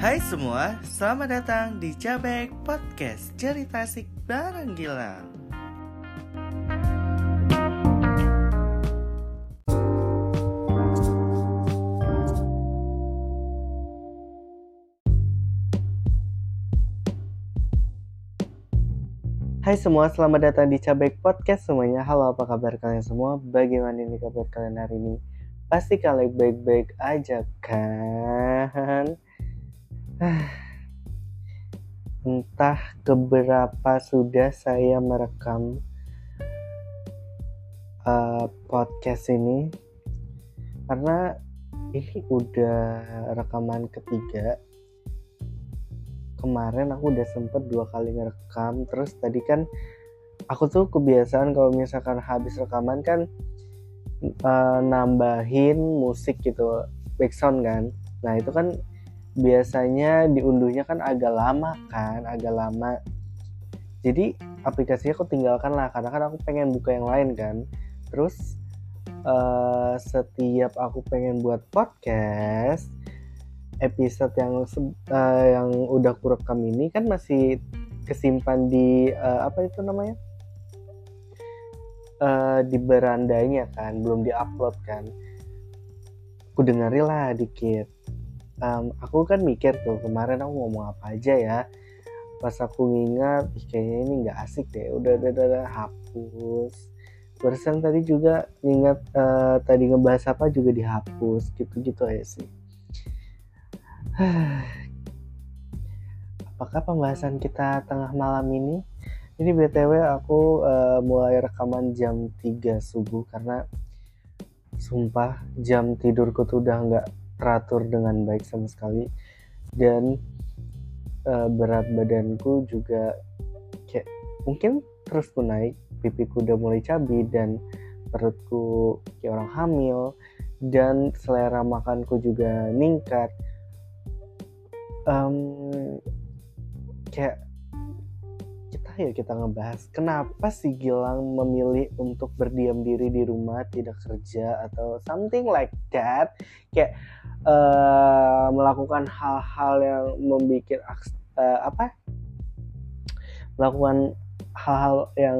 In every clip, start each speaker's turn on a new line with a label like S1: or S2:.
S1: Hai semua, selamat datang di Cabek Podcast Cerita Asik Bareng Gilang Hai semua, selamat datang di Cabek Podcast semuanya Halo, apa kabar kalian semua? Bagaimana ini kabar kalian hari ini? Pasti kalian baik-baik aja kan? Entah keberapa sudah saya merekam uh, podcast ini. Karena ini udah rekaman ketiga. Kemarin aku udah sempet dua kali ngerekam. Terus tadi kan aku tuh kebiasaan kalau misalkan habis rekaman kan uh, nambahin musik gitu background kan. Nah itu kan biasanya diunduhnya kan agak lama kan agak lama. Jadi aplikasinya aku tinggalkan lah karena kan aku pengen buka yang lain kan. Terus uh, setiap aku pengen buat podcast episode yang uh, yang udah aku rekam ini kan masih kesimpan di uh, apa itu namanya? Uh, di berandanya kan belum diupload kan. Aku dengerin lah dikit um, aku kan mikir tuh kemarin aku ngomong apa aja ya. Pas aku ngingat kayaknya ini nggak asik deh. Udah udah, udah, udah hapus. Barusan tadi juga ngingat uh, tadi ngebahas apa juga dihapus gitu-gitu aja sih. Apakah pembahasan kita tengah malam ini? Ini btw aku uh, mulai rekaman jam 3 subuh karena sumpah jam tidurku tuh udah nggak teratur dengan baik sama sekali. Dan uh, berat badanku juga kayak mungkin terus pun naik pipiku udah mulai cabi dan perutku kayak orang hamil dan selera makanku juga ningkat. Um, kayak ya kita ngebahas kenapa si Gilang memilih untuk berdiam diri di rumah tidak kerja atau something like that? Kayak uh, melakukan hal-hal yang membuat uh, apa? Melakukan hal-hal yang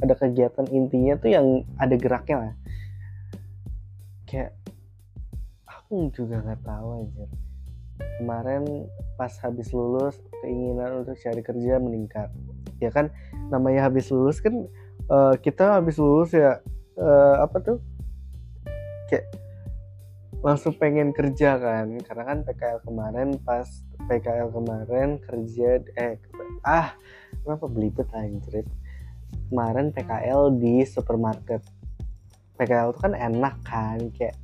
S1: ada kegiatan intinya tuh yang ada geraknya lah. Kayak aku juga nggak tahu aja kemarin pas habis lulus keinginan untuk cari kerja meningkat. Ya kan namanya habis lulus kan uh, kita habis lulus ya uh, apa tuh? Kayak langsung pengen kerja kan karena kan PKL kemarin pas PKL kemarin kerja eh ah kenapa belibet anjir kemarin PKL di supermarket. PKL itu kan enak kan kayak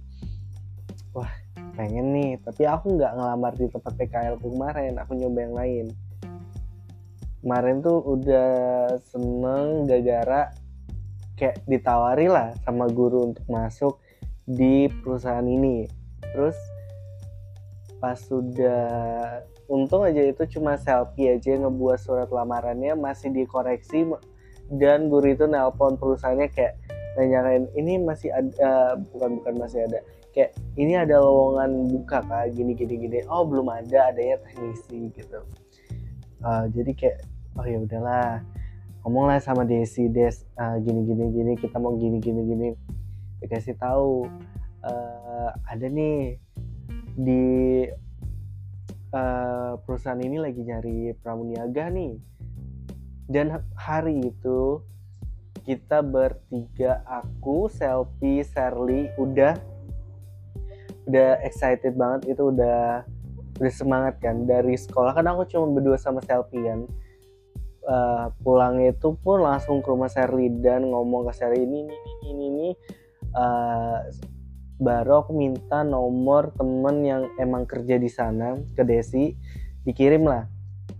S1: wah pengen nih tapi aku nggak ngelamar di tempat PKL kemarin aku nyoba yang lain. Kemarin tuh udah seneng gara-gara kayak ditawari lah sama guru untuk masuk di perusahaan ini. Terus pas sudah untung aja itu cuma selfie aja ngebuat surat lamarannya masih dikoreksi dan guru itu nelpon perusahaannya kayak nanyain ini masih ada bukan bukan masih ada kayak ini ada lowongan buka kak gini gini gini. Oh belum ada adanya teknisi gitu. Uh, jadi kayak oh ya udahlah ngomonglah sama Desi Des uh, gini gini gini kita mau gini gini gini dikasih tahu uh, ada nih di uh, perusahaan ini lagi nyari pramuniaga nih. Dan hari itu kita bertiga aku selfie Sherly udah udah excited banget itu udah udah semangat kan dari sekolah. Kan aku cuma berdua sama selfie kan. Uh, pulang itu pun langsung ke rumah Sherly dan ngomong ke Sherly ini ini ini ini uh, baru aku minta nomor temen yang emang kerja di sana ke Desi dikirim lah.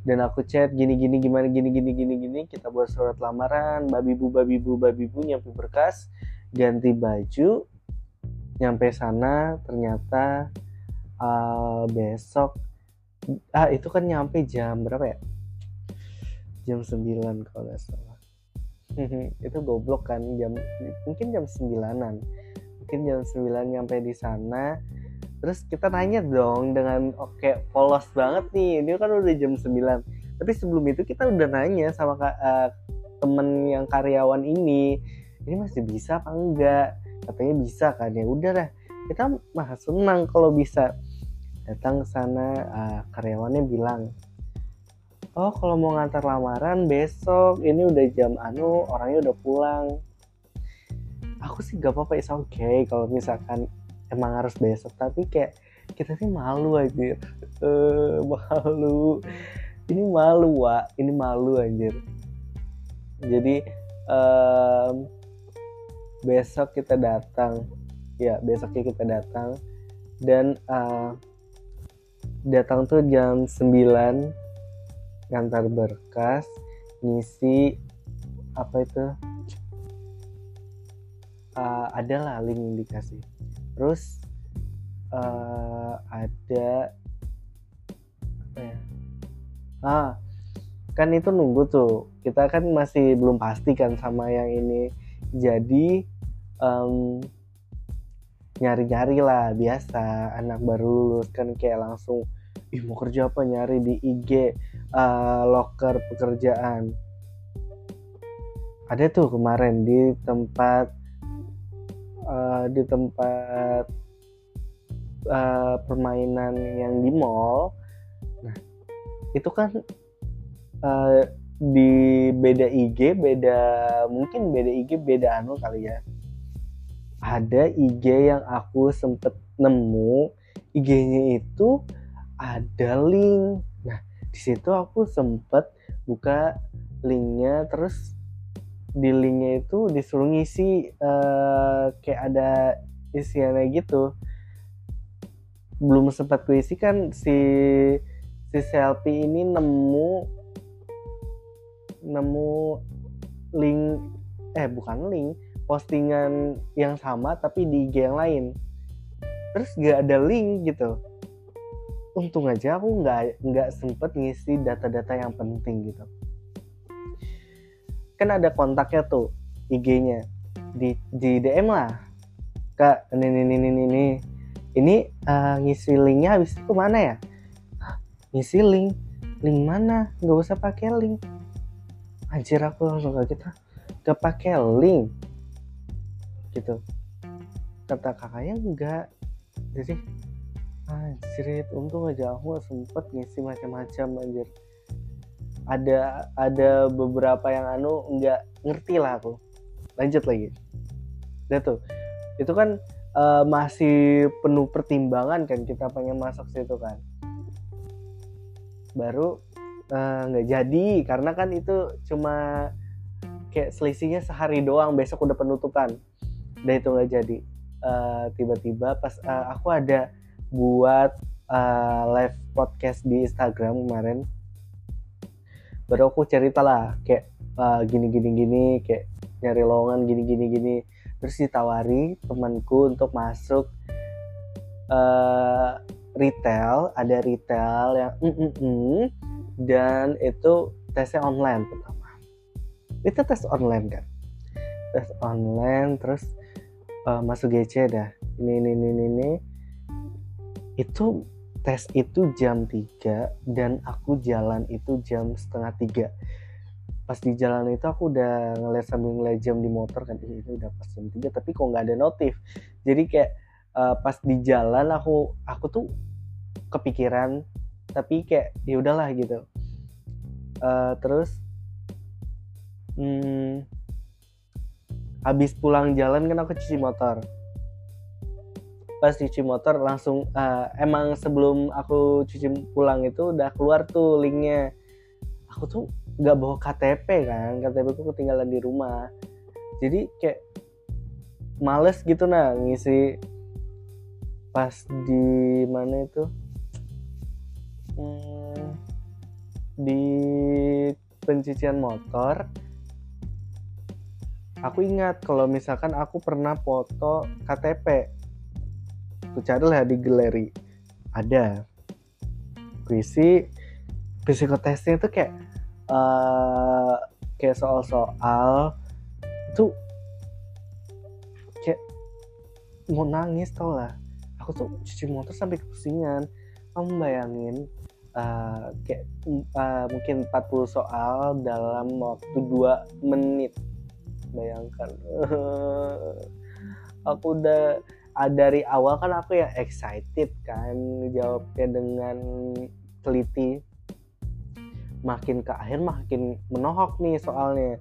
S1: Dan aku chat gini gini gimana gini gini gini gini. Kita buat surat lamaran babi bu babi bu babi bu nyampe berkas. Ganti baju nyampe sana ternyata uh, besok ah itu kan nyampe jam berapa ya? Jam 9 kalau nggak salah itu goblok kan jam mungkin jam 9an mungkin jam 9 nyampe di sana. Terus kita nanya dong dengan oke okay, polos banget nih ini kan udah jam 9 tapi sebelum itu kita udah nanya sama uh, temen yang karyawan ini ini masih bisa apa enggak? Katanya bisa kan ya udah lah kita mah senang kalau bisa datang ke sana uh, karyawannya bilang oh kalau mau ngantar lamaran besok. Ini udah jam anu orangnya udah pulang. Aku sih gak apa-apa oke okay kalau misalkan emang harus besok. Tapi kayak kita sih malu aja uh, malu. Ini malu wa ini malu anjir. Jadi um, besok kita datang. Ya besoknya kita datang. Dan uh, datang tuh jam 9 ngantar berkas ngisi apa itu? Uh, ada lah link yang dikasih. Terus uh, ada apa ya? Ah kan itu nunggu tuh. Kita kan masih belum pasti kan sama yang ini. Jadi um, nyari-nyari lah. Biasa anak baru lulus kan kayak langsung ih mau kerja apa? Nyari di IG uh, eh, locker pekerjaan. Ada tuh kemarin di tempat uh, di tempat uh, permainan yang di mall. Nah itu kan uh, di beda IG beda mungkin beda IG beda anu kali ya. Ada IG yang aku sempet nemu IG-nya itu ada link. Nah di situ aku sempet buka linknya terus di linknya itu disuruh ngisi uh, kayak ada isiannya gitu. Belum sempat kuisi kan si si selfie ini nemu nemu link eh bukan link postingan yang sama tapi di IG yang lain. Terus gak ada link gitu untung aja aku nggak nggak sempet ngisi data-data yang penting gitu. Kan ada kontaknya tuh IG-nya di di DM lah. Kak ini ini ini ini ini. Uh, ngisi linknya habis itu mana ya? Ngisi link. Link mana? Nggak usah pakai link. Anjir aku langsung kaget kita gak pakai link? Gitu. Kata kakaknya enggak jadi Anjir, untung aja aku sempet ngisi macam-macam anjir. Ada ada beberapa yang anu nggak ngerti lah aku. Lanjut lagi. Udah tuh. Itu kan uh, masih penuh pertimbangan kan kita pengen masuk situ kan. Baru eh, nggak uh, jadi karena kan itu cuma kayak selisihnya sehari doang besok udah penutupan. Dan itu nggak jadi. Uh, tiba-tiba pas uh, aku ada buat uh, live podcast di Instagram kemarin. Baru aku cerita lah kayak uh, gini gini gini kayak nyari lowongan gini gini. Gini terus ditawari temanku untuk masuk uh, retail ada retail yang mm -mm -mm, dan itu tesnya online pertama. Itu tes online kan? Tes online terus uh, masuk GC dah. Ini ini ini ini itu tes itu jam 3 dan aku jalan itu jam setengah tiga. Pas di jalan itu aku udah ngeliat sambil ngeliat jam di motor kan ini udah pas jam 3 tapi kok nggak ada notif? Jadi kayak uh, pas di jalan aku aku tuh kepikiran tapi kayak ya udahlah gitu. Uh, terus hmm, habis pulang jalan kan aku cuci motor pas cuci motor langsung uh, emang sebelum aku cuci pulang itu udah keluar tuh linknya. Aku tuh nggak bawa KTP kan KTP aku ketinggalan di rumah. Jadi kayak males gitu nah ngisi pas di mana itu? Hmm, di pencucian motor aku ingat kalau misalkan aku pernah foto KTP aku carilah di galeri ada. Puisi psikotesnya itu kayak uh, kayak soal-soal. Itu kayak mau nangis tau lah. Aku tuh cuci motor sampai kepusingan. Kamu bayangin uh, kayak uh, mungkin 40 soal dalam waktu 2 menit. Bayangkan. Aku udah dari awal kan aku yang excited kan jawabnya dengan teliti. Makin ke akhir makin menohok nih soalnya.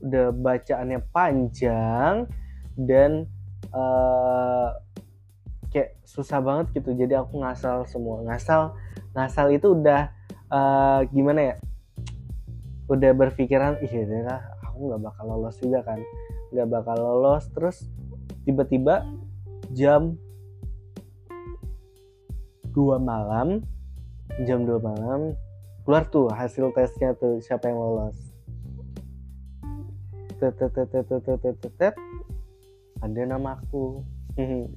S1: Udah bacaannya panjang dan uh, kayak susah banget gitu. Jadi aku ngasal semua. Ngasal ngasal itu udah uh, gimana ya? Udah berpikiran iya lah aku nggak bakal lolos juga kan. Nggak bakal lolos terus tiba-tiba jam 2 malam jam 2 malam keluar tuh hasil tesnya tuh siapa yang lolos. Ada namaku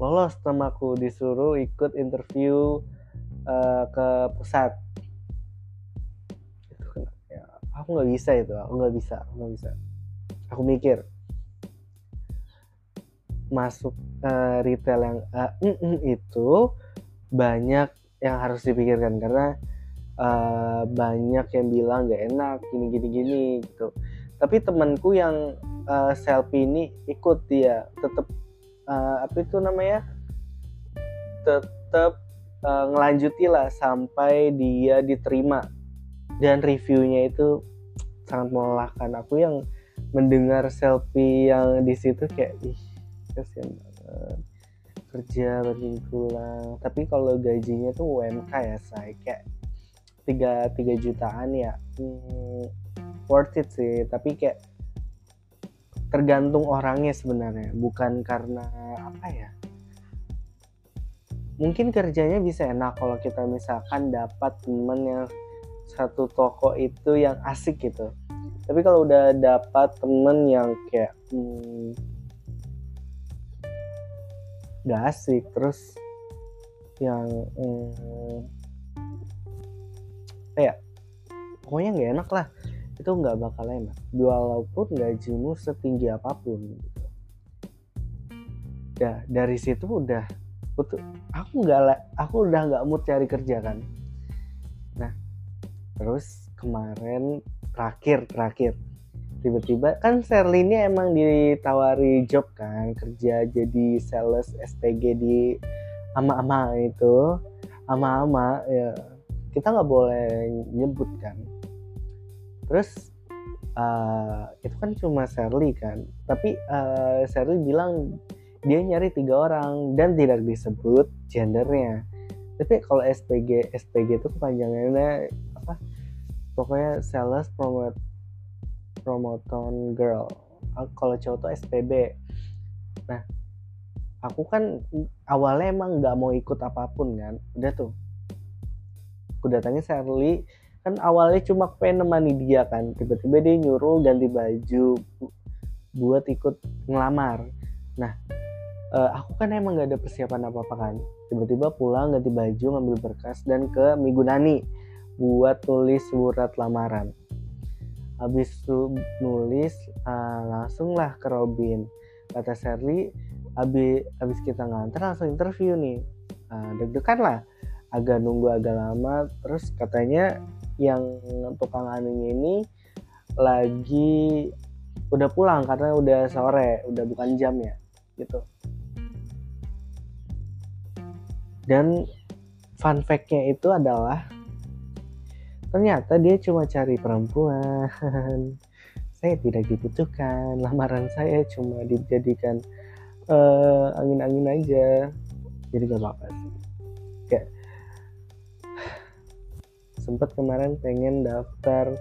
S1: lolos namaku disuruh ikut interview uh, ke pusat. Itu kan ya, aku nggak bisa itu aku nggak bisa aku nggak bisa. Aku mikir masuk uh, retail yang uh, mm -mm itu banyak yang harus dipikirkan karena uh, banyak yang bilang gak enak gini gini gini gitu. Tapi temanku yang uh, selfie ini ikut dia tetap uh, apa itu namanya? Tetap uh, ngelanjuti lah sampai dia diterima. Dan reviewnya itu sangat melelahkan. Aku yang mendengar selfie yang di situ kayak ih kasihan banget kerja berminggu pulang tapi kalau gajinya tuh UMK ya saya kayak tiga tiga jutaan ya hmm, worth it sih. Tapi kayak tergantung orangnya sebenarnya. Bukan karena apa ya mungkin kerjanya bisa enak kalau kita misalkan dapat temen yang satu toko itu yang asik gitu. Tapi kalau udah dapat temen yang kayak hmm, gak asik terus yang hmm, kayak pokoknya nggak enak lah. Itu nggak bakal enak. Walaupun gajimu setinggi apa pun gitu. Ya dari situ udah aku aku nggak aku udah nggak mood cari kerja kan. Nah terus kemarin terakhir terakhir tiba-tiba kan Serli ini emang ditawari job kan kerja jadi sales SPG di ama-ama itu. Ama-ama ya. Kita nggak boleh nyebut kan. Terus uh, itu kan cuma Serli kan. Tapi uh, Serli bilang dia nyari tiga orang dan tidak disebut gendernya. Tapi kalau SPG SPG itu kepanjangannya apa? Pokoknya sales promote promoton girl. Kalau cowok tuh SPB nah aku kan awalnya emang nggak mau ikut apa pun kan. Udah tuh. Aku datangnya Sherly kan awalnya cuma pengen nemani dia kan. Tiba-tiba dia nyuruh ganti baju buat ikut ngelamar. Nah uh, aku kan emang gak ada persiapan apa-apa kan. Tiba-tiba pulang ganti baju ngambil berkas dan ke Migunani buat tulis surat lamaran habis nulis uh, langsung lah ke Robin. Kata Sherly habis habis kita nganter langsung interview nih. Uh, deg-degan lah. Agak nunggu agak lama. Terus katanya yang tukang anunya ini lagi udah pulang karena udah sore udah bukan jam ya gitu. Dan fun fact-nya itu adalah Ternyata dia cuma cari perempuan. saya tidak dibutuhkan. Lamaran saya cuma dijadikan uh, angin-angin aja. Jadi gak apa-apa sih. Kayak sempet kemarin pengen daftar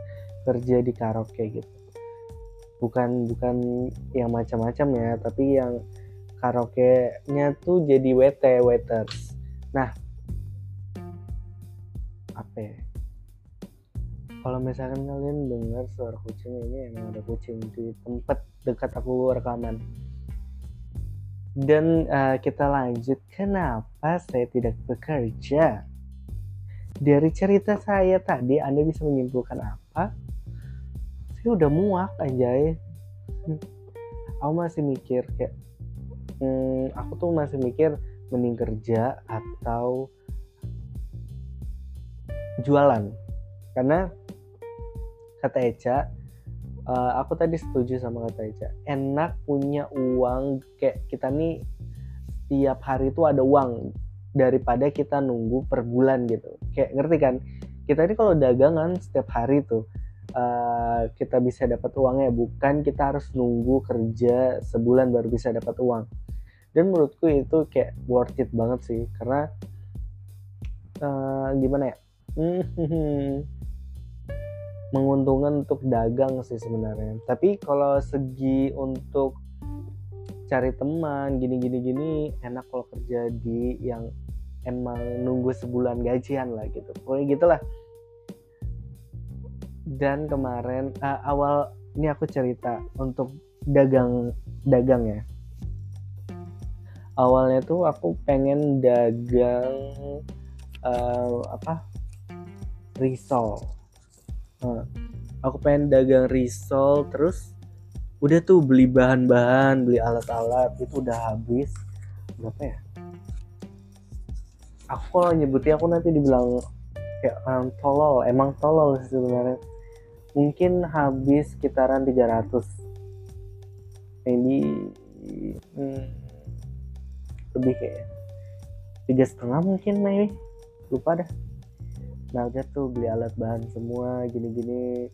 S1: kerja di karaoke gitu. Bukan bukan yang macam-macam ya, tapi yang karaoke-nya tuh jadi WT waiters. Nah, apa ya? Kalau misalkan kalian dengar suara kucing ini emang ada kucing di tempat dekat aku rekaman. Dan uh, kita lanjut kenapa saya tidak bekerja? Dari cerita saya tadi anda bisa menyimpulkan apa? Saya udah muak aja ya aku masih mikir kayak hmm, aku tuh masih mikir mending kerja atau jualan. Karena kata Eca uh, aku tadi setuju sama kata Eca. Enak punya uang kayak kita nih setiap hari itu ada uang daripada kita nunggu per bulan gitu. Kayak ngerti kan? Kita ini kalau dagangan setiap hari tuh uh, kita bisa dapat uangnya. Bukan kita harus nunggu kerja sebulan baru bisa dapat uang. Dan menurutku itu kayak worth it banget sih. Karena uh, gimana ya menguntungkan untuk dagang sih sebenarnya. Tapi kalau segi untuk cari teman gini gini gini enak kalau kerja di yang emang nunggu sebulan gajian lah gitu. Pokoknya gitulah. Dan kemarin uh, awal ini aku cerita untuk dagang dagang ya. Awalnya tuh aku pengen dagang uh, apa? Risol uh, aku pengen dagang risol terus udah tuh beli bahan-bahan beli alat-alat itu udah habis. Berapa ya? Aku kalau nyebutnya aku nanti dibilang kayak orang tolol emang tolol sih sebenarnya. Mungkin habis sekitaran 300 ini hmm, lebih kayak tiga setengah mungkin maybe. Lupa dah udah tuh beli alat bahan semua gini-gini.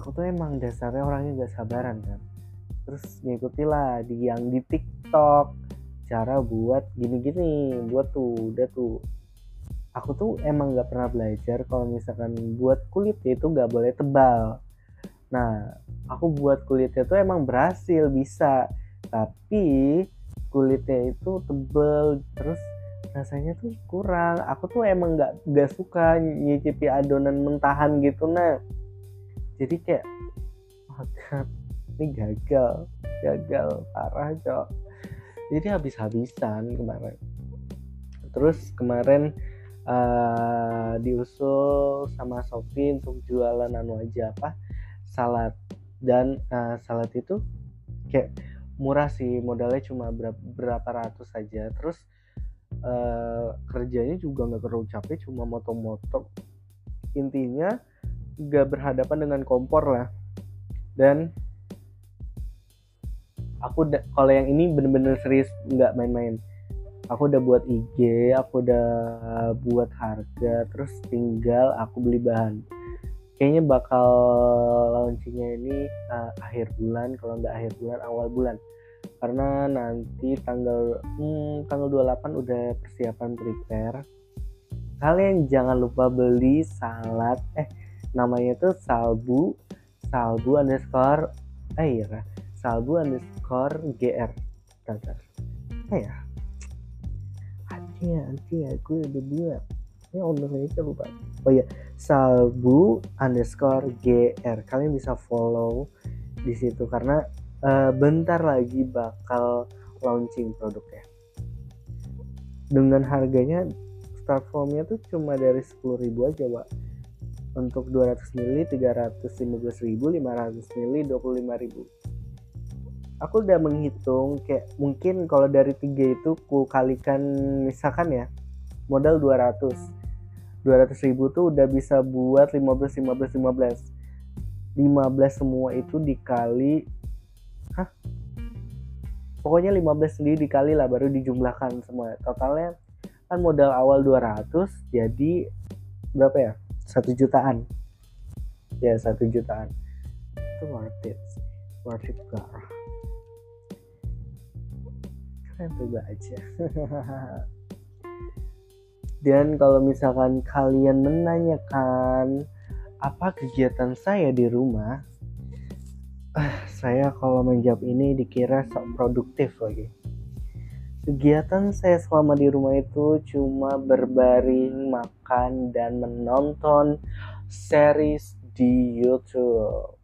S1: Aku tuh emang dasarnya orangnya gak sabaran kan? Terus ngikuti lah di yang di TikTok cara buat gini-gini buat tuh udah tuh. Aku tuh emang gak pernah belajar kalau misalkan buat kulitnya itu gak boleh tebal. Nah aku buat kulitnya tuh emang berhasil bisa. Tapi kulitnya itu tebel terus rasanya tuh kurang. Aku tuh emang nggak nggak suka nyicipi adonan mentahan gitu nah jadi kayak oh God, ini gagal gagal parah cok. Jadi habis-habisan kemarin. Terus kemarin uh, diusul sama Sofi untuk jualan anu aja apa salad. Dan uh, salad itu kayak murah sih modalnya cuma berapa, berapa ratus saja terus uh, kerjanya juga nggak terlalu capek cuma motong-motong. Intinya nggak berhadapan dengan kompor lah. Dan aku kalau yang ini bener-bener serius nggak main-main. Aku udah buat IG aku udah buat harga terus tinggal aku beli bahan. Kayaknya bakal launchingnya ini uh, akhir bulan kalau nggak akhir bulan awal bulan karena nanti tanggal hmm, tanggal 28 udah persiapan prepare. Kalian jangan lupa beli salad. Eh namanya tuh salbu salbu underscore eh ya salbu underscore gr Bentar. eh ya hati ya hati ya gue udah buat ini ownernya lupa oh ya salbu underscore gr kalian bisa follow di situ karena uh, bentar lagi bakal launching produknya. Dengan harganya start formnya tuh cuma dari 10.000 aja pak untuk 200 ml 315.000 500 ml 25.000 aku udah menghitung kayak mungkin kalau dari tiga itu ku kalikan misalkan ya modal 200 200 ribu tuh udah bisa buat 15 15 15 15 semua itu dikali hah? Pokoknya 15 sendiri dikali lah baru dijumlahkan semua. Totalnya kan modal awal 200 jadi berapa ya? Satu jutaan. Ya satu jutaan. Itu worth it. Worth it parah kalian coba aja. Dan kalau misalkan kalian menanyakan apa kegiatan saya di rumah ah, saya kalau menjawab ini dikira sok produktif lagi. Kegiatan saya selama di rumah itu cuma berbaring, makan, dan menonton series di YouTube.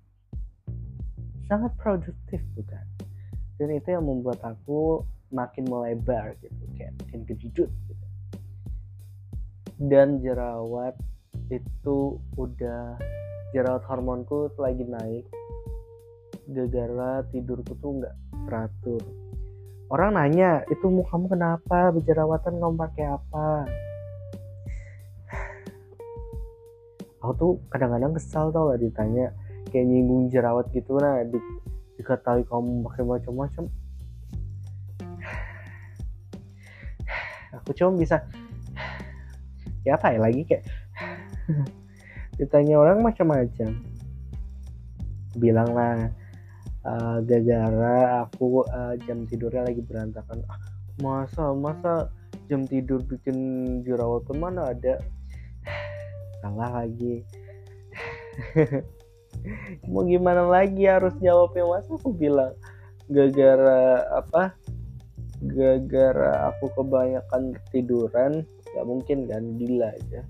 S1: Sangat produktif bukan? Dan itu yang membuat aku makin melebar gitu, kayak makin gedut gitu. Dan jerawat itu udah jerawat hormonku lagi naik gara-gara tidurku tuh nggak teratur. Orang nanya itu mau kamu kenapa? Berjerawatan kamu pakai apa? Aku tuh kadang-kadang kesal tau lah ditanya. Kayak nyinggung jerawat gitu nah di, diketahui kamu pakai macam-macam. Aku cuma bisa ya apa ya lagi kayak ditanya orang macam-macam. Bilang lah uh, gara-gara aku uh, jam tidurnya lagi berantakan. Ah, masa masa jam tidur bikin jerawat mana ada? Salah lagi. Mau gimana lagi harus jawabnya? Mas aku bilang gara-gara apa? Gara-gara aku kebanyakan tiduran nggak mungkin kan? Gila aja.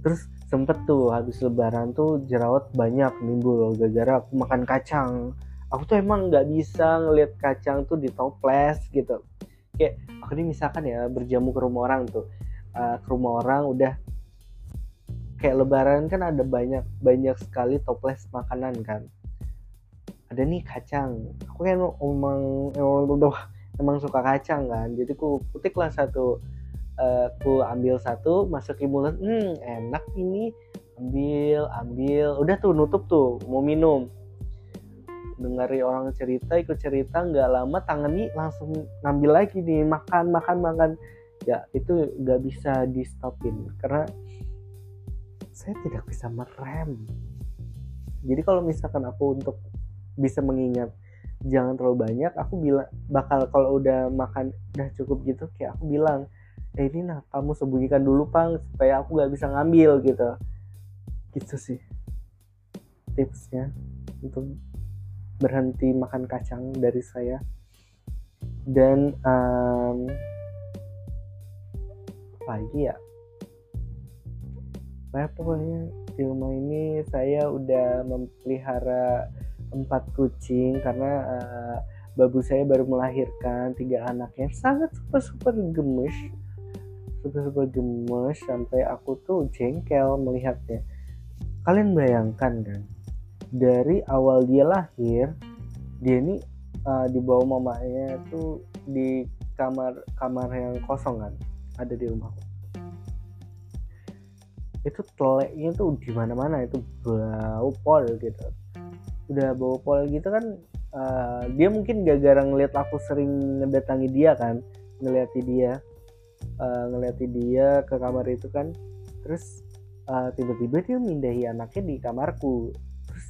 S1: Terus sempet tuh habis lebaran tuh jerawat banyak nimbul gara-gara aku makan kacang aku tuh emang nggak bisa ngelihat kacang tuh di toples gitu. Kayak aku ini misalkan ya berjamu ke rumah orang tuh uh, ke rumah orang udah. Kayak lebaran kan ada banyak banyak sekali toples makanan kan. Ada nih kacang. Aku kan emang emang, emang suka kacang kan. Jadi aku putik lah satu uh, aku ambil satu masuk ke mulut hmm enak ini. Ambil ambil. Udah tuh nutup tuh mau minum dengari orang cerita ikut cerita nggak lama tangan nih langsung ngambil lagi nih makan makan makan. Ya itu nggak bisa di stopin karena saya tidak bisa merem. Jadi kalau misalkan aku untuk bisa mengingat jangan terlalu banyak aku bilang bakal kalau udah makan udah cukup gitu kayak aku bilang eh ini nah kamu sembunyikan dulu pang supaya aku gak bisa ngambil gitu. Gitu sih tipsnya untuk berhenti makan kacang dari saya. Dan um, apa lagi ya? Nah, pokoknya di rumah ini saya udah memelihara empat kucing karena uh, babu saya baru melahirkan tiga anaknya. Sangat super super gemes. Super super gemes sampai aku tuh jengkel melihatnya. Kalian bayangkan kan dari awal dia lahir dia ini uh, di bawah mamanya tuh di kamar kamar yang kosong kan ada di rumahku itu teleknya tuh di mana mana itu bau pol gitu. Udah bau pol gitu kan uh, dia mungkin gak gara ngeliat aku sering ngedatangi dia kan ngeliati dia uh, ngeliati dia ke kamar itu kan. Terus uh, tiba-tiba dia mindahi anaknya di kamarku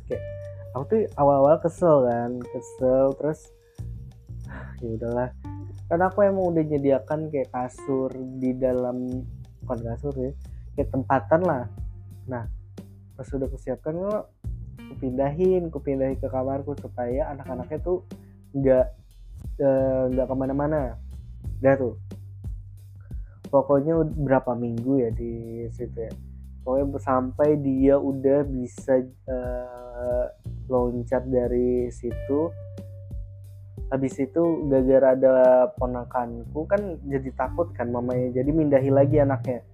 S1: kayak aku tuh awal-awal kesel kan kesel terus ya udahlah. Karena aku emang udah nyediakan kayak kasur di dalam bukan kasur ya kayak tempatan lah. Nah pas sudah kusiapkan lo kupindahin kupindahin ke kamarku supaya anak-anaknya tuh nggak eh, nggak uh, ke mana-mana. Udah tuh. Pokoknya berapa minggu ya di situ ya pokoknya sampai dia udah bisa uh, loncat dari situ habis itu gara-gara ada ponakanku kan jadi takut kan mamanya jadi mindahi lagi anaknya.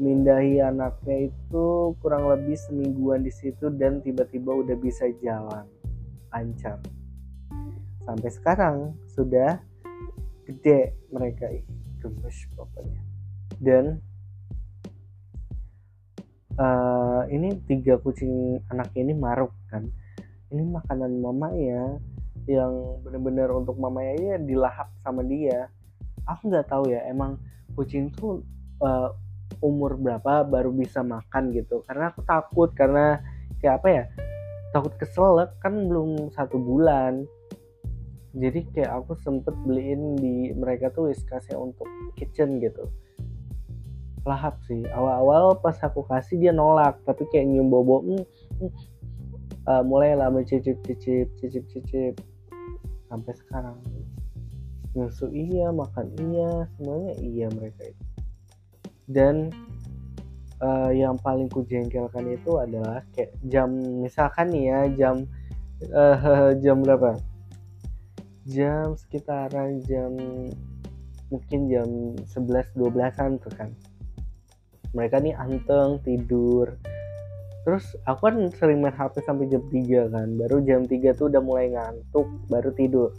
S1: Mindahi anaknya itu kurang lebih semingguan di situ dan tiba-tiba udah bisa jalan lancar. Sampai sekarang sudah gede mereka gemes pokoknya. Dan uh, ini tiga kucing anak ini maruk kan. Ini makanan mama ya yang bener-bener untuk mama ya dilahap sama dia. Aku nggak tahu ya emang kucing tuh uh, umur berapa baru bisa makan gitu. Karena aku takut karena kayak apa ya takut keselak kan belum satu bulan. Jadi kayak aku sempet beliin di mereka tuh wiskasnya untuk kitchen gitu lahap sih. Awal-awal pas aku kasih dia nolak tapi kayak nyium bobo mm, mm, uh, mulai lah mencicip cicip cicip cicip. Sampai sekarang. Nyusu iya makan iya semuanya iya mereka itu. Dan uh, yang paling kujengkelkan itu adalah kayak jam misalkan nih ya jam uh, jam berapa? Jam sekitaran jam mungkin jam 11 12-an tuh kan mereka nih anteng tidur. Terus aku kan sering main HP sampai jam 3 kan. Baru jam 3 tuh udah mulai ngantuk baru tidur.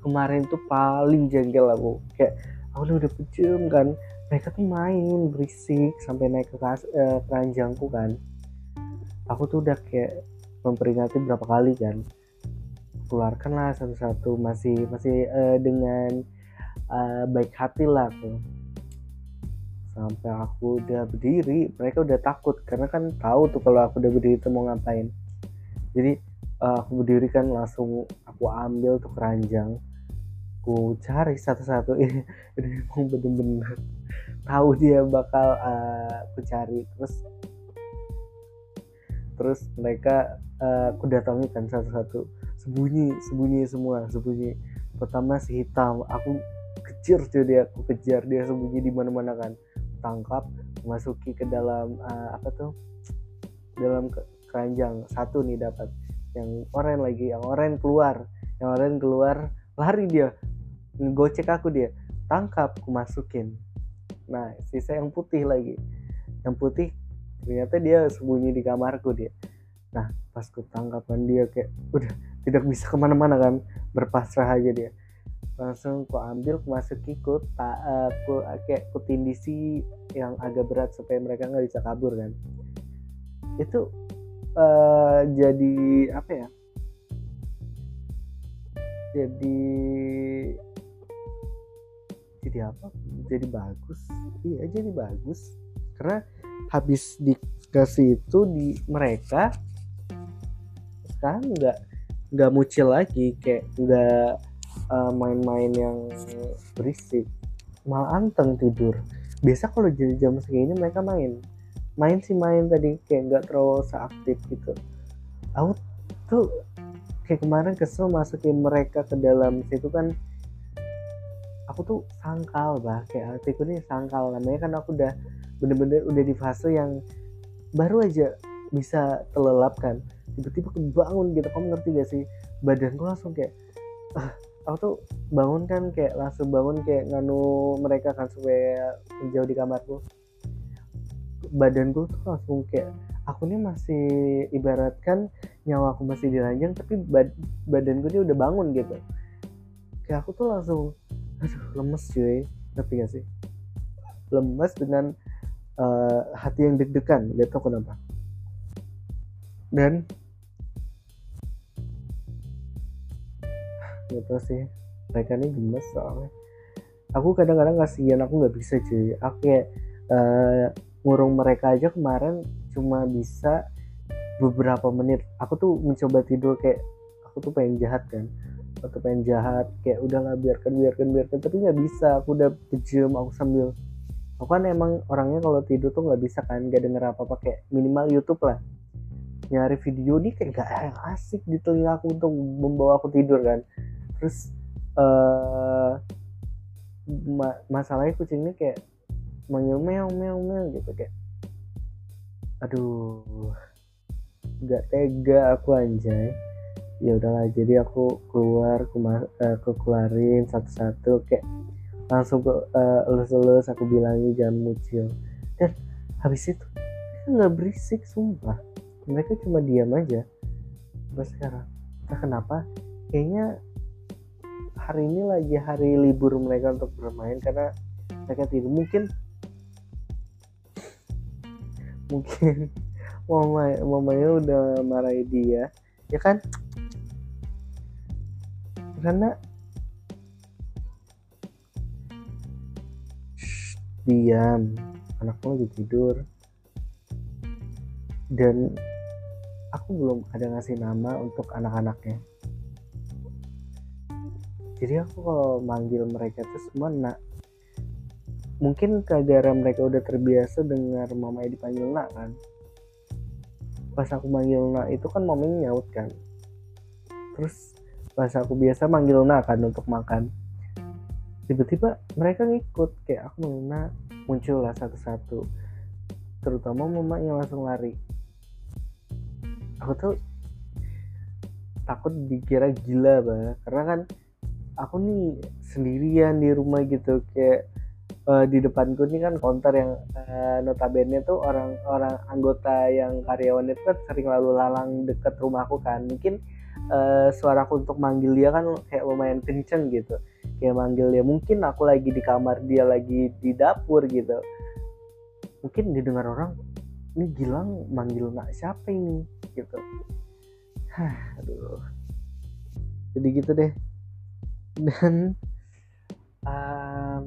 S1: Kemarin tuh paling jengkel aku. Kayak aku udah pejem kan. Mereka tuh main berisik sampai naik ke kas, eh, keranjangku kan. Aku tuh udah kayak memperingati berapa kali kan. Keluarkan lah satu-satu masih masih uh, dengan uh, baik hati lah tuh sampai aku udah berdiri mereka udah takut. Karena kan tahu tuh kalau aku udah berdiri tuh mau ngapain. Jadi uh, aku berdiri kan langsung aku ambil tuh keranjang. Aku cari satu-satu. Ini emang bener-bener tahu dia bakal uh, aku cari. Terus terus mereka uh, aku datangi kan satu-satu. Sembunyi sembunyi semua sembunyi. Pertama si hitam. Aku kejar tuh dia aku kejar dia sembunyi di mana-mana kan tangkap masuki ke dalam uh, apa tuh? Dalam keranjang. Satu nih dapat. Yang oranye lagi yang oranye keluar. Yang oranye keluar lari dia. Ngegocek aku dia. Tangkap aku masukin. Nah sisa yang putih lagi. Yang putih ternyata dia sembunyi di kamarku dia. Nah pas ku tangkapan dia kayak udah tidak bisa ke mana-mana kan. Berpasrah aja dia langsung ku ambil ku masuki ku tak uh, ku kayak ku tindisi yang agak berat supaya mereka nggak bisa kabur kan. Itu uh, jadi apa ya? Jadi jadi apa? Jadi bagus. Iya jadi bagus. Karena habis dikasih itu di mereka sekarang nggak nggak mucil lagi kayak nggak uh, main-main yang berisik malah anteng tidur. Biasa kalau jadi jam segini mereka main. Main sih main tadi kayak nggak terlalu seaktif gitu. Aku tuh kayak kemarin kesel masukin mereka ke dalam situ kan aku tuh sangkal bah kayak hatiku nih sangkal. Namanya kan aku udah bener-bener udah di fase yang baru aja bisa telelap kan. Tiba-tiba kebangun gitu kamu ngerti gak sih? Badanku langsung kayak ah, aku tuh bangun kan kayak langsung bangun kayak nganu mereka kan supaya menjauh di kamarku. Badanku tuh langsung kayak aku nih masih ibaratkan nyawa aku masih diranjang tapi bad badanku ini udah bangun gitu. Kayak aku tuh langsung aduh lemes cuy. Ngerti gak sih? Lemes dengan uh, hati yang deg-degan gak tau kenapa dan gitu sih. Mereka ini gemes soalnya. Aku kadang-kadang kasihan aku nggak bisa cuy. Aku kayak uh, ngurung mereka aja kemarin cuma bisa beberapa menit. Aku tuh mencoba tidur kayak aku tuh pengen jahat kan. Atau pengen jahat kayak udah nggak biarkan biarkan biarkan. Tapi nggak bisa aku udah pejem aku sambil. Aku kan emang orangnya kalau tidur tuh nggak bisa kan nggak denger apa apa kayak minimal YouTube lah. Nyari video nih kayak gak asik di telinga aku untuk membawa aku tidur kan terus uh, ma masalahnya kucingnya kayak manggil meow meow meow gitu kayak aduh nggak tega aku anjay. Ya udahlah jadi aku keluar aku, uh, aku keluarin satu-satu kayak langsung ke uh, elus-elus aku bilangin jangan muncul dan habis itu nggak berisik sumpah. Mereka cuma diam aja. Sampai sekarang. Entah kenapa kayaknya hari ini lagi hari libur mereka untuk bermain karena mereka tidur mungkin mungkin mama mamanya udah marahi dia ya kan? Karena Shh, diam anakku lagi tidur. Dan aku belum ada ngasih nama untuk anak-anaknya jadi aku kalau manggil mereka tuh semua nak mungkin gara mereka udah terbiasa dengar mamanya dipanggil nak kan. Pas aku manggil nak itu kan mamanya nyaut kan. Terus pas aku biasa manggil Luna kan untuk makan tiba-tiba mereka ngikut kayak aku Luna muncul lah satu-satu. Terutama mama yang langsung lari. Aku tuh takut dikira gila bah karena kan aku nih sendirian di rumah gitu kayak uh, di depanku ini kan konter yang uh, notabene tuh orang-orang anggota yang karyawan itu kan sering lalu lalang deket rumahku kan. Mungkin uh, suaraku untuk manggil dia kan kayak lumayan kenceng gitu. Kayak manggil dia mungkin aku lagi di kamar dia lagi di dapur gitu. Mungkin didengar orang ini Gilang manggil nak siapa ini? Gitu. Hah, aduh. Jadi gitu deh dan um,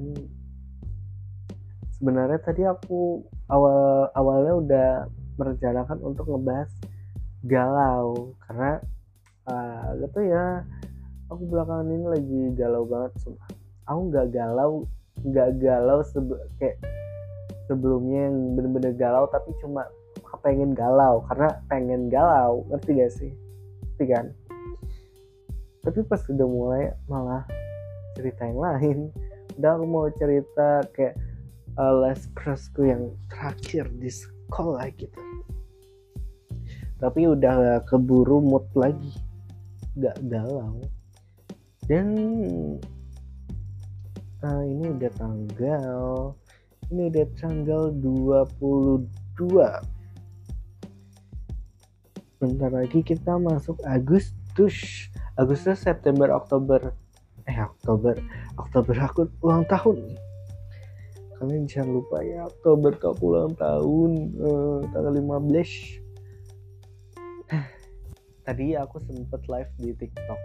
S1: sebenarnya tadi aku awal awalnya udah merencanakan untuk ngebahas galau. Karena uh, gitu ya aku belakangan ini lagi galau banget sumpah. Aku nggak galau nggak galau sebe kayak sebelumnya yang bener-bener galau tapi cuma pengen galau. Karena pengen galau ngerti gak sih? Ngerti kan tapi pas udah mulai malah cerita yang lain. Udah aku mau cerita kayak uh, last crushku yang terakhir di sekolah gitu. Tapi udah keburu mood lagi. Gak galau. Dan uh, ini udah tanggal ini udah tanggal 22 bentar lagi kita masuk Agustus Agustus September Oktober. Eh Oktober. Oktober aku ulang tahun. Kalian jangan lupa ya Oktober aku ulang tahun uh, tanggal 15 tadi aku sempet live di TikTok.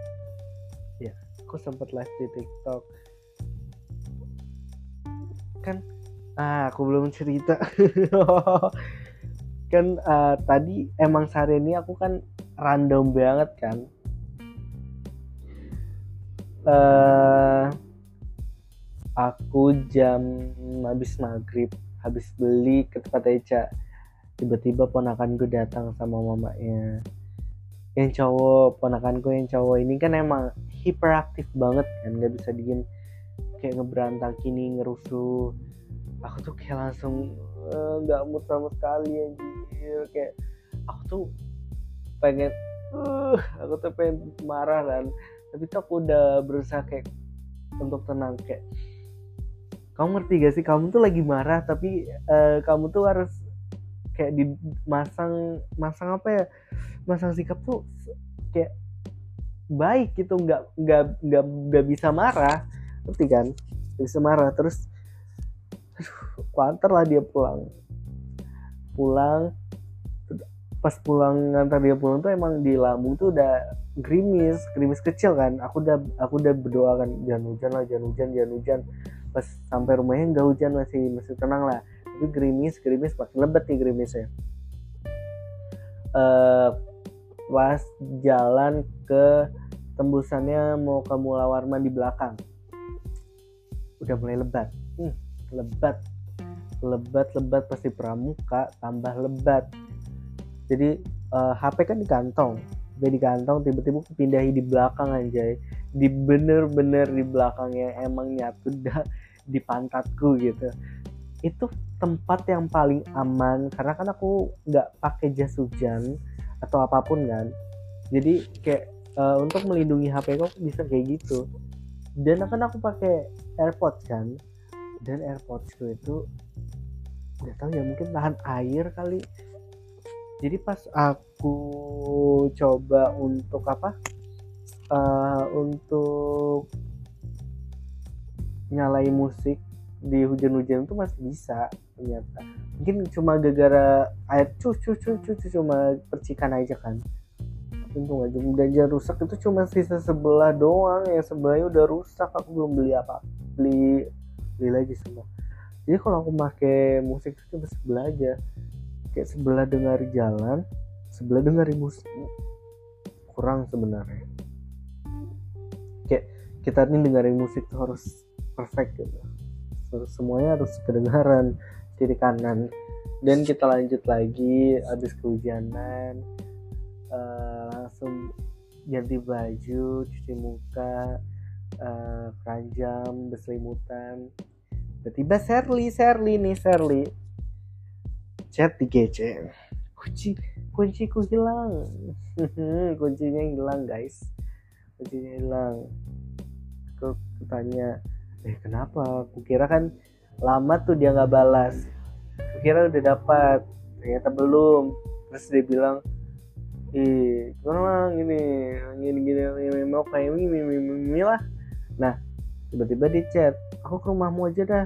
S1: Ya aku sempet live di TikTok. Kan ah aku belum cerita. Kan uh, tadi emang sehari ini aku kan random banget kan uh, aku jam habis maghrib habis beli ke tempat Eca. Tiba-tiba ponakan gue datang sama mamanya. Yang cowok ponakanku yang cowok ini kan emang hiperaktif banget kan nggak bisa diem. Kayak ngeberantak ini ngerusuh. Aku tuh kayak langsung eh, nggak uh, mood sama sekali anjir. Kayak aku tuh pengen uh, aku tuh pengen marah kan tapi tuh aku udah berusaha kayak untuk tenang kayak kamu ngerti gak sih? Kamu tuh lagi marah tapi uh, kamu tuh harus kayak dimasang masang apa ya? Masang sikap tuh kayak baik gitu nggak nggak nggak nggak bisa marah. Ngerti kan? Bisa marah. Terus kuantar lah dia pulang. Pulang pas pulang ngantar dia pulang tuh emang di Lampung tuh udah gerimis gerimis kecil kan. Aku udah aku udah berdoa kan jangan hujan lah jangan hujan jangan hujan. Pas sampai rumahnya nggak hujan masih masih tenang lah. Tapi gerimis gerimis makin lebat nih gerimisnya. Uh, pas jalan ke tembusannya mau ke Mula Warman di belakang. Udah mulai lebat. Hmm, lebat. Lebat lebat pasti pramuka tambah lebat jadi uh, eh, HP kan di kantong udah di kantong tiba-tiba pindahin di belakang aja di bener-bener di belakangnya emang nyatu dah di pantatku gitu. Itu tempat yang paling aman karena kan aku nggak pakai jas hujan atau apa pun kan. Jadi kayak uh, untuk melindungi HP kok bisa kayak gitu. Dan kan aku pakai AirPods kan. Dan AirPods itu nggak tahu ya mungkin tahan air kali jadi pas aku coba untuk apa uh, untuk nyalain musik di hujan-hujan itu masih bisa ternyata. Mungkin cuma gara-gara air cucu cucu cu, cuma percikan aja kan. Untung aja udah rusak itu cuma sisa sebelah doang yang sebelahnya udah rusak aku belum beli apa beli beli lagi semua. Jadi kalau aku pakai musik itu cuma sebelah aja kayak sebelah dengar jalan sebelah dengerin musik kurang sebenarnya. Kayak kita nih dengerin musik tuh harus perfect gitu. Semuanya harus kedengaran kiri kanan. Dan kita lanjut lagi habis kehujanan uh, langsung ganti baju cuci muka uh, keranjang berselimutan. Tiba-tiba Sherly Sherly nih Sherly chat di GC kunci kunciku hilang. Kuncinya hilang guys. Kuncinya hilang. Aku tanya eh kenapa? Aku kira kan lama tuh dia nggak balas. Aku kira udah dapat ternyata belum. Terus dia bilang ih gimana bang ini gini gini, gini mau kayak ini, ini, ini, ini lah. Nah tiba-tiba di chat aku ke rumahmu aja dah.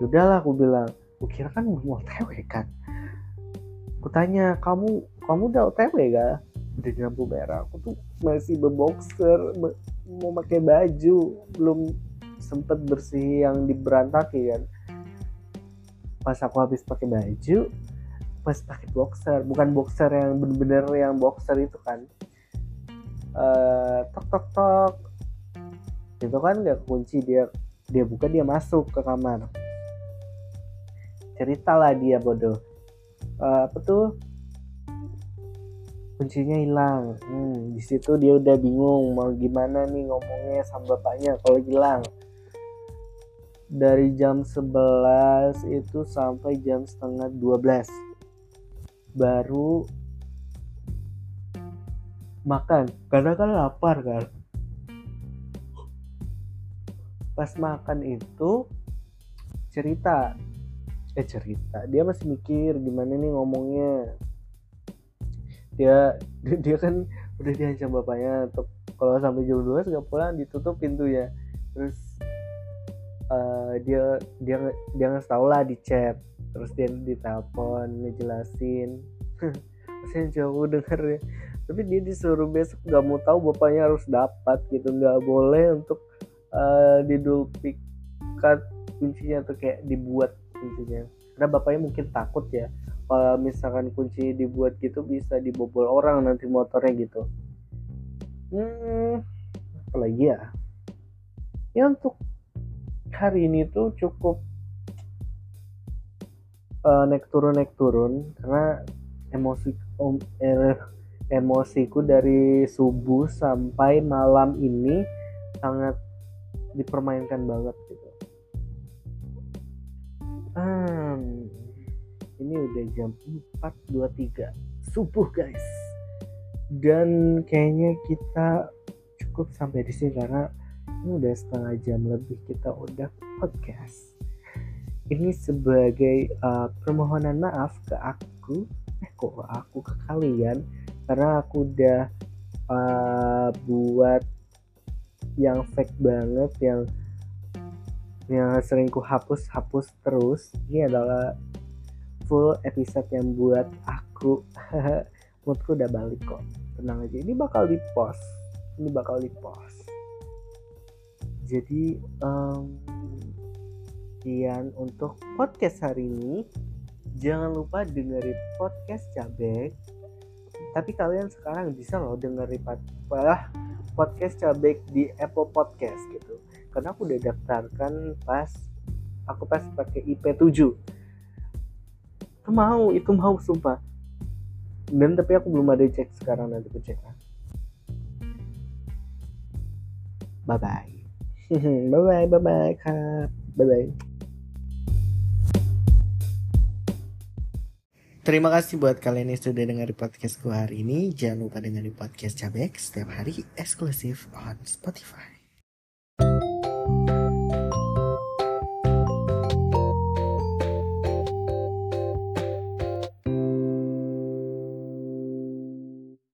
S1: Udahlah aku bilang. Aku kira kan mau otw kan aku tanya kamu kamu udah otw gak udah di lampu merah aku tuh masih beboxer mau pakai baju belum sempet bersih yang diberantaki kan. Pas aku habis pakai baju pas pakai boxer bukan boxer yang bener-bener yang boxer itu kan uh, tok tok tok. Itu kan nggak kunci dia dia buka dia masuk ke kamar. Ceritalah dia bodoh uh, apa tuh? Kuncinya hilang. Hmm, di situ dia udah bingung mau gimana nih ngomongnya sama bapaknya kalau hilang. Dari jam 11 itu sampai jam setengah 12 baru makan. Karena kan lapar kan? Pas makan itu cerita eh cerita. Dia masih mikir gimana nih ngomongnya. Dia dia kan udah diancam bapaknya kalau sampai jam 12 gak pulang ditutup pintu ya. Terus uh, dia dia dia nggak tahu lah di chat. Terus dia ditelepon ngejelasin. Saya jauh denger ya. Tapi dia disuruh besok nggak mau tahu bapaknya harus dapat gitu. Nggak boleh untuk uh, diduplikat kuncinya atau kayak dibuat kuncinya. Karena bapaknya mungkin takut ya kalau misalkan kunci dibuat gitu bisa dibobol orang nanti motornya gitu. Hmm apalagi ya? Ya untuk hari ini tuh cukup uh, naik turun naik turun. Karena emosi um, eh, emosiku dari subuh sampai malam ini sangat dipermainkan banget gitu. Ini udah jam 4.23 subuh guys. Dan kayaknya kita cukup sampai di sini karena ini udah setengah jam lebih kita udah podcast. Ini sebagai uh, permohonan maaf ke aku eh kok aku ke kalian. Karena aku udah uh, buat yang fake banget yang yang sering ku hapus hapus terus. Ini adalah full episode yang buat aku. Moodku udah balik kok. Tenang aja ini bakal di post ini bakal di post jadi um, untuk podcast hari ini. Jangan lupa dengerin podcast cabek. Tapi kalian sekarang bisa loh dengerin podcast cabek di Apple Podcast gitu. Karena aku udah daftarkan pas aku pas pakai IP 7 itu mau itu mau sumpah. Dan tapi aku belum ada cek sekarang nanti aku cek bye bye bye bye bye bye kak. Bye bye Terima kasih buat kalian yang sudah dengar podcastku hari ini. Jangan lupa dengerin podcast Cabek setiap hari eksklusif on Spotify.